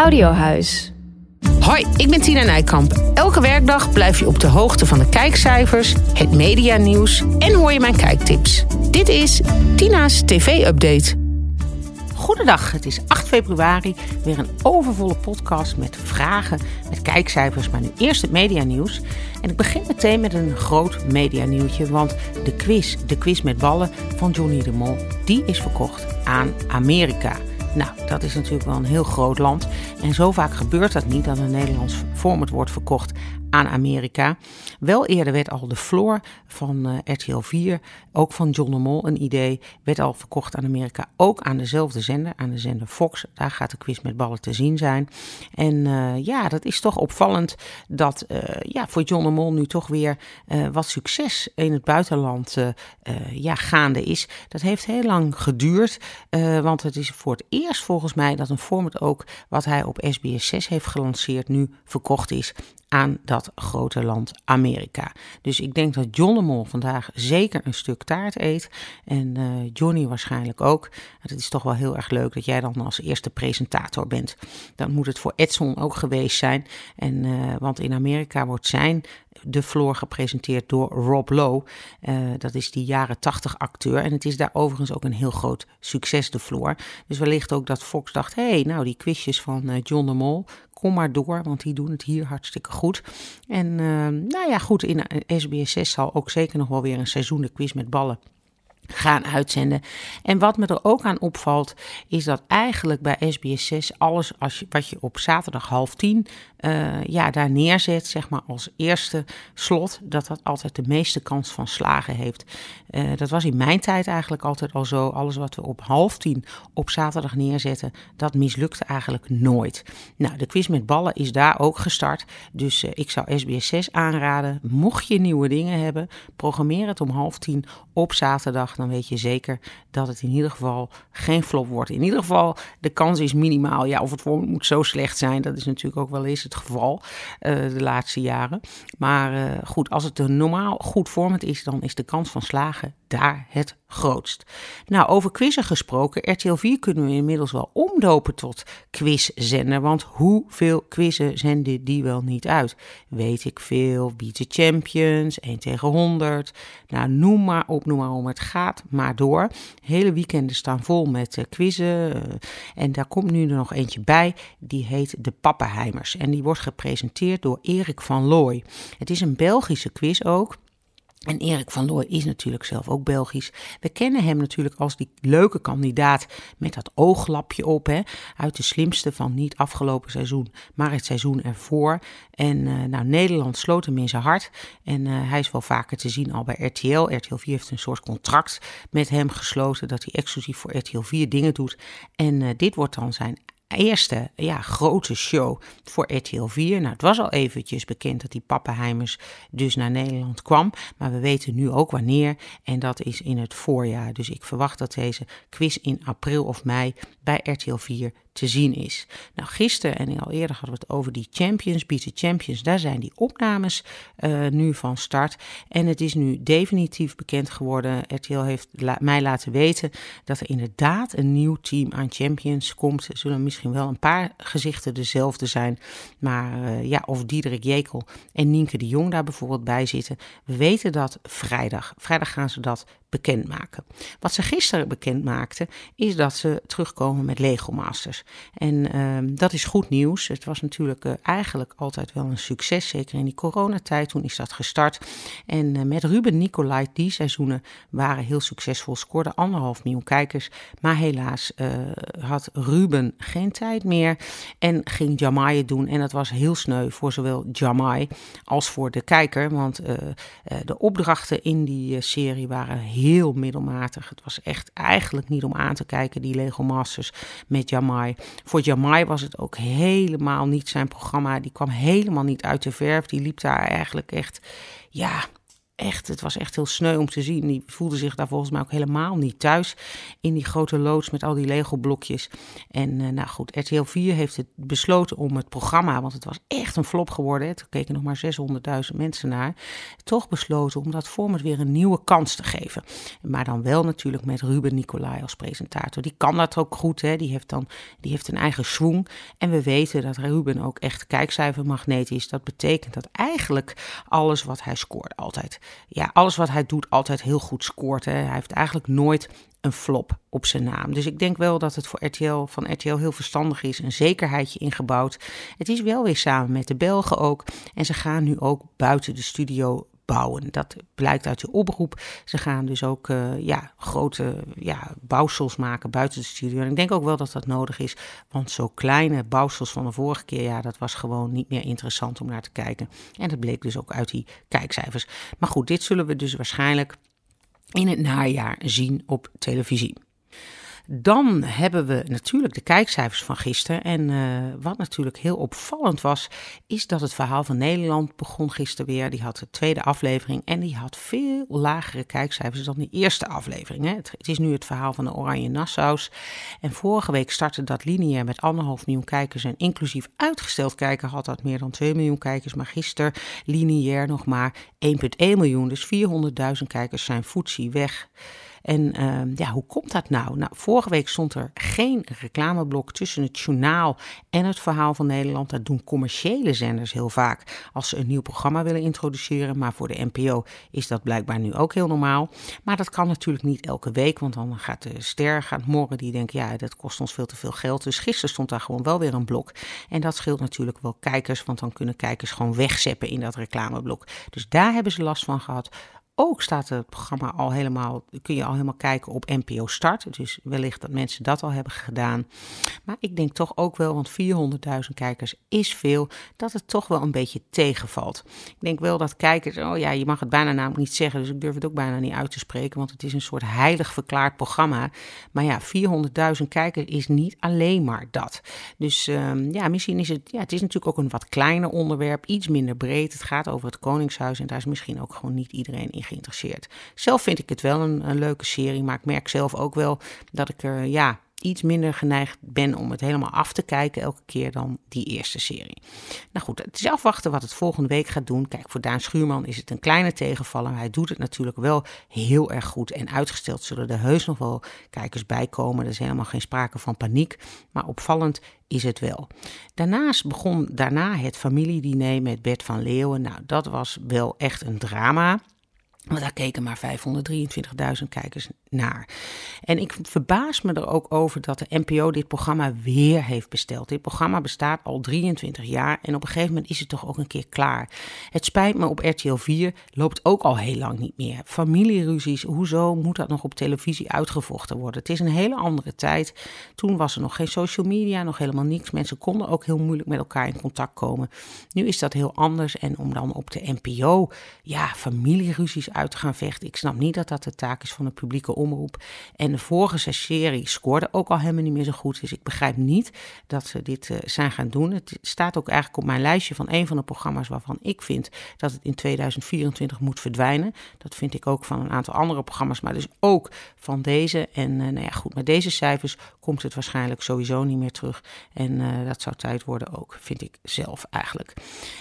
Audiohuis. Hoi, ik ben Tina Nijkamp. Elke werkdag blijf je op de hoogte van de kijkcijfers, het medianieuws en hoor je mijn kijktips. Dit is Tina's TV-update. Goedendag, het is 8 februari. Weer een overvolle podcast met vragen, met kijkcijfers, maar nu eerst het medianieuws. En ik begin meteen met een groot medianieuwtje, want de quiz, de quiz met ballen van Johnny de Mol, die is verkocht aan Amerika. Nou, dat is natuurlijk wel een heel groot land. En zo vaak gebeurt dat niet dat een Nederlands format wordt verkocht aan Amerika. Wel eerder werd al de floor van uh, RTL 4, ook van John de Mol, een idee, werd al verkocht aan Amerika. Ook aan dezelfde zender, aan de zender Fox. Daar gaat de quiz met ballen te zien zijn. En uh, ja, dat is toch opvallend dat uh, ja, voor John de Mol nu toch weer wat succes in het buitenland ja, gaande is. Dat heeft heel lang geduurd, want het is voor het eerst volgens mij dat een format ook wat hij op SBS 6 heeft gelanceerd nu verkocht is aan dat grote land Amerika. Dus ik denk dat John de Mol vandaag zeker een stuk taart eet. En uh, Johnny waarschijnlijk ook. Het is toch wel heel erg leuk dat jij dan als eerste presentator bent. Dan moet het voor Edson ook geweest zijn. En, uh, want in Amerika wordt zijn de Floor gepresenteerd door Rob Lowe. Uh, dat is die jaren 80 acteur. En het is daar overigens ook een heel groot succes, de Floor. Dus wellicht ook dat Fox dacht: hé, hey, nou die quizjes van uh, John de Mol. Kom maar door, want die doen het hier hartstikke goed. En uh, nou ja, goed, in SBS 6 zal ook zeker nog wel weer een seizoen de quiz met ballen gaan uitzenden. En wat me er ook aan opvalt, is dat eigenlijk bij SBS 6 alles als je, wat je op zaterdag half tien uh, ja, daar neerzet, zeg maar als eerste slot, dat dat altijd de meeste kans van slagen heeft. Uh, dat was in mijn tijd eigenlijk altijd al zo. Alles wat we op half tien op zaterdag neerzetten, dat mislukte eigenlijk nooit. Nou, de quiz met ballen is daar ook gestart. Dus uh, ik zou SBS 6 aanraden, mocht je nieuwe dingen hebben, programmeer het om half tien op zaterdag dan weet je zeker dat het in ieder geval geen flop wordt. In ieder geval, de kans is minimaal. Ja, of het moet zo slecht zijn, dat is natuurlijk ook wel eens het geval uh, de laatste jaren. Maar uh, goed, als het een normaal goed format is, dan is de kans van slagen daar het grootst. Nou, over quizzen gesproken, RTL 4 kunnen we inmiddels wel omdopen tot quizzender. Want hoeveel quizzen zenden die wel niet uit? Weet ik veel, Beat the Champions, 1 tegen 100. Nou, noem maar op, noem maar om. Het gaat maar door. Hele weekenden staan vol met uh, quizzen. Uh, en daar komt nu er nog eentje bij. Die heet De Pappenheimers. En die wordt gepresenteerd door Erik van Looy. Het is een Belgische quiz ook. En Erik van Looy is natuurlijk zelf ook Belgisch. We kennen hem natuurlijk als die leuke kandidaat met dat ooglapje op. Hè, uit de slimste van niet afgelopen seizoen, maar het seizoen ervoor. En uh, nou, Nederland sloot hem in zijn hart. En uh, hij is wel vaker te zien al bij RTL. RTL 4 heeft een soort contract met hem gesloten dat hij exclusief voor RTL 4 dingen doet. En uh, dit wordt dan zijn eerste ja, grote show voor RTL 4. Nou, het was al eventjes bekend dat die Pappenheimers dus naar Nederland kwam. Maar we weten nu ook wanneer. En dat is in het voorjaar. Dus ik verwacht dat deze quiz in april of mei bij RTL 4 te zien is. Nou, gisteren en al eerder hadden we het over die Champions, Beat the Champions. Daar zijn die opnames uh, nu van start. En het is nu definitief bekend geworden. RTL heeft mij laten weten dat er inderdaad een nieuw team aan Champions komt. Er zullen misschien wel een paar gezichten dezelfde zijn. Maar uh, ja, of Diederik Jekel en Nienke de Jong daar bijvoorbeeld bij zitten. We weten dat vrijdag. Vrijdag gaan ze dat bekendmaken. Wat ze gisteren bekend maakten, is dat ze terugkomen met Lego Masters. En uh, dat is goed nieuws. Het was natuurlijk uh, eigenlijk altijd wel een succes, zeker in die coronatijd. Toen is dat gestart. En uh, met Ruben Nicolai, die seizoenen waren heel succesvol, scoorde anderhalf miljoen kijkers. Maar helaas uh, had Ruben geen tijd meer en ging Jamai doen. En dat was heel sneu voor zowel Jamai als voor de kijker, want de opdrachten in die serie waren heel heel middelmatig. Het was echt eigenlijk niet om aan te kijken, die Lego Masters met Jamai. Voor Jamai was het ook helemaal niet zijn programma. Die kwam helemaal niet uit de verf. Die liep daar eigenlijk echt, ja, echt, het was echt heel sneu om te zien. Die voelde zich daar volgens mij ook helemaal niet thuis in die grote loods met al die Lego-blokjes. En uh, nou goed, RTL 4 heeft het besloten om het programma, want het was echt een flop geworden. Er keken nog maar 600.000 mensen naar. Toch besloten om dat format weer een nieuwe kans te geven. Maar dan wel natuurlijk met Ruben Nicolai als presentator. Die kan dat ook goed, hè? Die heeft dan die heeft een eigen swing. En we weten dat Ruben ook echt kijkcijfermagneet is. Dat betekent dat eigenlijk alles wat hij scoort altijd ja, alles wat hij doet altijd heel goed scoort. Hè. Hij heeft eigenlijk nooit een flop op zijn naam. Dus ik denk wel dat het voor RTL van RTL heel verstandig is, een zekerheidje ingebouwd. Het is wel weer samen met de Belgen ook. En ze gaan nu ook buiten de studio bouwen. Dat blijkt uit de oproep. Ze gaan dus ook uh, ja, grote ja, bouwsels maken buiten de studio. En ik denk ook wel dat dat nodig is, want zo kleine bouwsels van de vorige keer, ja, dat was gewoon niet meer interessant om naar te kijken. En dat bleek dus ook uit die kijkcijfers. Maar goed, dit zullen we dus waarschijnlijk in het najaar zien op televisie. Dan hebben we natuurlijk de kijkcijfers van gisteren. En uh, wat natuurlijk heel opvallend was, is dat het verhaal van Nederland begon gisteren weer. Die had de tweede aflevering en die had veel lagere kijkcijfers dan de eerste aflevering. Hè. Het, is nu het verhaal van de Oranje Nassau's. En vorige week startte dat lineair met anderhalf miljoen kijkers. En inclusief uitgesteld kijken had dat meer dan 2 miljoen kijkers. Maar gisteren lineair nog maar 1,1 miljoen. Dus 400.000 kijkers zijn voetzie weg. En uh, ja, hoe komt dat nou? Nou, vorige week stond er geen reclameblok tussen het journaal en het verhaal van Nederland. Dat doen commerciële zenders heel vaak als ze een nieuw programma willen introduceren. Maar voor de NPO is dat blijkbaar nu ook heel normaal. Maar dat kan natuurlijk niet elke week, want dan gaat de ster, gaat morgen, die denkt, ja, dat kost ons veel te veel geld. Dus gisteren stond daar gewoon wel weer een blok. En dat scheelt natuurlijk wel kijkers, want dan kunnen kijkers gewoon wegzeppen in dat reclameblok. Dus daar hebben ze last van gehad ook staat het programma al helemaal, kun je al helemaal kijken op NPO Start. Dus wellicht dat mensen dat al hebben gedaan. Maar ik denk toch ook wel, want 400.000 kijkers is veel, dat het toch wel een beetje tegenvalt. Ik denk wel dat kijkers, oh ja, je mag het bijna namelijk niet zeggen, dus ik durf het ook bijna niet uit te spreken, want het is een soort heilig verklaard programma. Maar ja, 400.000 kijkers is niet alleen maar dat. Dus um, ja, misschien is het, ja, het is natuurlijk ook een wat kleiner onderwerp, iets minder breed. Het gaat over het Koningshuis en daar is misschien ook gewoon niet iedereen in geïnteresseerd. Zelf vind ik het wel een, leuke serie, maar ik merk zelf ook wel dat ik er ja, iets minder geneigd ben om het helemaal af te kijken elke keer dan die eerste serie. Nou goed, het is afwachten wat het volgende week gaat doen. Kijk, voor Daan Schuurman is het een kleine tegenvaller. Hij doet het natuurlijk wel heel erg goed. En uitgesteld zullen er heus nog wel kijkers bij komen. Er is helemaal geen sprake van paniek. Maar opvallend is het wel. Daarnaast begon daarna het familiediner met Bert van Leeuwen. Nou, dat was wel echt een drama. Want daar keken maar 523.000 kijkers naar. En ik verbaas me er ook over dat de NPO dit programma weer heeft besteld. Dit programma bestaat al 23 jaar en op een gegeven moment is het toch ook een keer klaar. Het spijt me, op RTL 4 loopt ook al heel lang niet meer. Familieruzies, hoezo moet dat nog op televisie uitgevochten worden? Het is een hele andere tijd. Toen was er nog geen social media, nog helemaal niks. Mensen konden ook heel moeilijk met elkaar in contact komen. Nu is dat heel anders en om dan op de NPO, ja, familieruzies uit te gaan vechten. Ik snap niet dat dat de taak is van de publieke omroep. En de vorige serie scoorde ook al helemaal niet meer zo goed. Dus ik begrijp niet dat ze dit uh, zijn gaan doen. Het staat ook eigenlijk op mijn lijstje van een van de programma's waarvan ik vind dat het in 2024 moet verdwijnen. Dat vind ik ook van een aantal andere programma's, maar dus ook van deze. En uh, nou ja, goed, met deze cijfers komt het waarschijnlijk sowieso niet meer terug. En uh, dat zou tijd worden ook, vind ik zelf eigenlijk.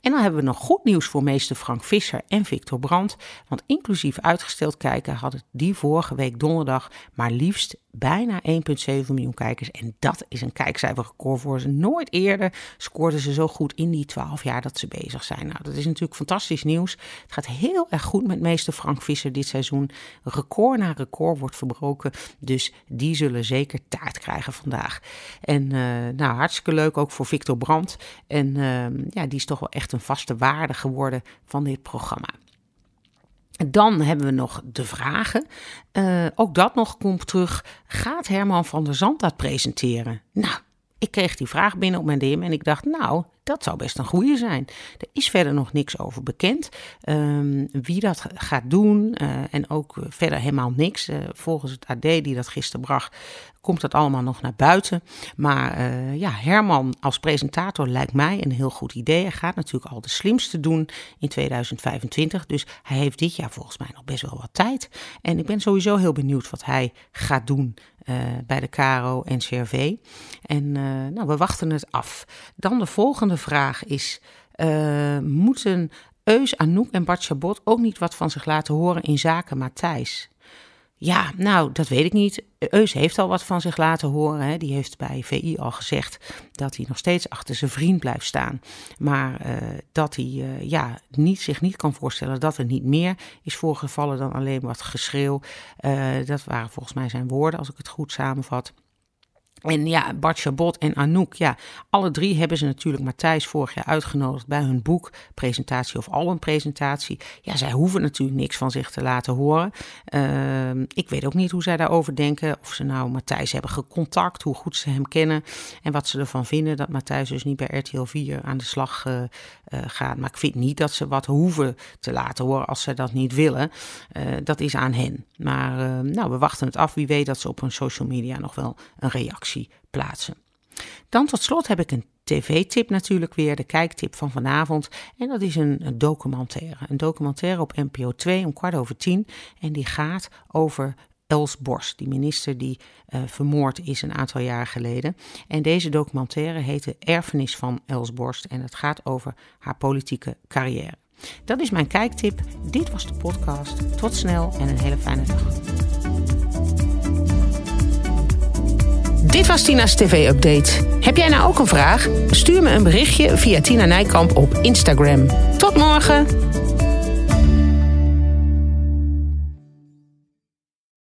En dan hebben we nog goed nieuws voor meester Frank Visser en Victor Brandt. Want inclusief uitgesteld kijken had het die vorige week donderdag maar liefst bijna 1,7 miljoen kijkers. En dat is een kijkcijferrecord voor ze. Nooit eerder scoorden ze zo goed in die 12 jaar dat ze bezig zijn. Nou, dat is natuurlijk fantastisch nieuws. Het gaat heel erg goed met meester Frank Visser dit seizoen. Record na record wordt verbroken. Dus die zullen zeker taart krijgen vandaag. En uh, nou, hartstikke leuk ook voor Victor Brandt. En uh, ja, die is toch wel echt een vaste waarde geworden van dit programma. Dan hebben we nog de vragen. Uh, ook dat nog komt terug. Gaat Herman van der Zand dat presenteren? Nou, ik kreeg die vraag binnen op mijn DM en ik dacht, nou, dat zou best een goede zijn. Er is verder nog niks over bekend. Ehm, wie dat gaat doen en ook verder helemaal niks. volgens het AD die dat gisteren bracht, komt dat allemaal nog naar buiten. Maar uh, ja, Herman als presentator lijkt mij een heel goed idee. Hij gaat natuurlijk al de slimste doen in 2025. Dus hij heeft dit jaar volgens mij nog best wel wat tijd. En ik ben sowieso heel benieuwd wat hij gaat doen bij de Caro en CRV. En nou, we wachten het af. Dan de volgende vraag is: moeten Eus, Anouk en Bart ook niet wat van zich laten horen in zaken Matthijs? Ja, nou, dat weet ik niet. Eus heeft al wat van zich laten horen. Hè. Die heeft bij VI al gezegd dat hij nog steeds achter zijn vriend blijft staan. Maar uh, dat hij uh, ja, niet, zich niet kan voorstellen dat er niet meer is voorgevallen dan alleen wat geschreeuw. Dat waren volgens mij zijn woorden, als ik het goed samenvat. En ja, Bart Chabot en Anouk, ja, alle drie hebben ze natuurlijk Matthijs vorig jaar uitgenodigd bij hun boek, presentatie of albumpresentatie. Ja, zij hoeven natuurlijk niks van zich te laten horen. Uh, ik weet ook niet hoe zij daarover denken, of ze nou Matthijs hebben gecontact, hoe goed ze hem kennen en wat ze ervan vinden dat Matthijs dus niet bij RTL 4 aan de slag uh, uh, gaat. Maar ik vind niet dat ze wat hoeven te laten horen als ze dat niet willen. Uh, dat is aan hen. Maar ehm, nou, we wachten het af. Wie weet dat ze op hun social media nog wel een reactie plaatsen. Dan tot slot heb ik een tv-tip natuurlijk weer, de kijktip van vanavond. En dat is een, documentaire. Een documentaire op NPO 2 om kwart over tien. En die gaat over Els Borst, die minister die uh, vermoord is een aantal jaar geleden. En deze documentaire heet De Erfenis van Els Borst. En het gaat over haar politieke carrière. Dat is mijn kijktip. Dit was de podcast. Tot snel en een hele fijne dag. Dit was Tina's TV-update. Heb jij nou ook een vraag? Stuur me een berichtje via Tina Nijkamp op Instagram. Tot morgen!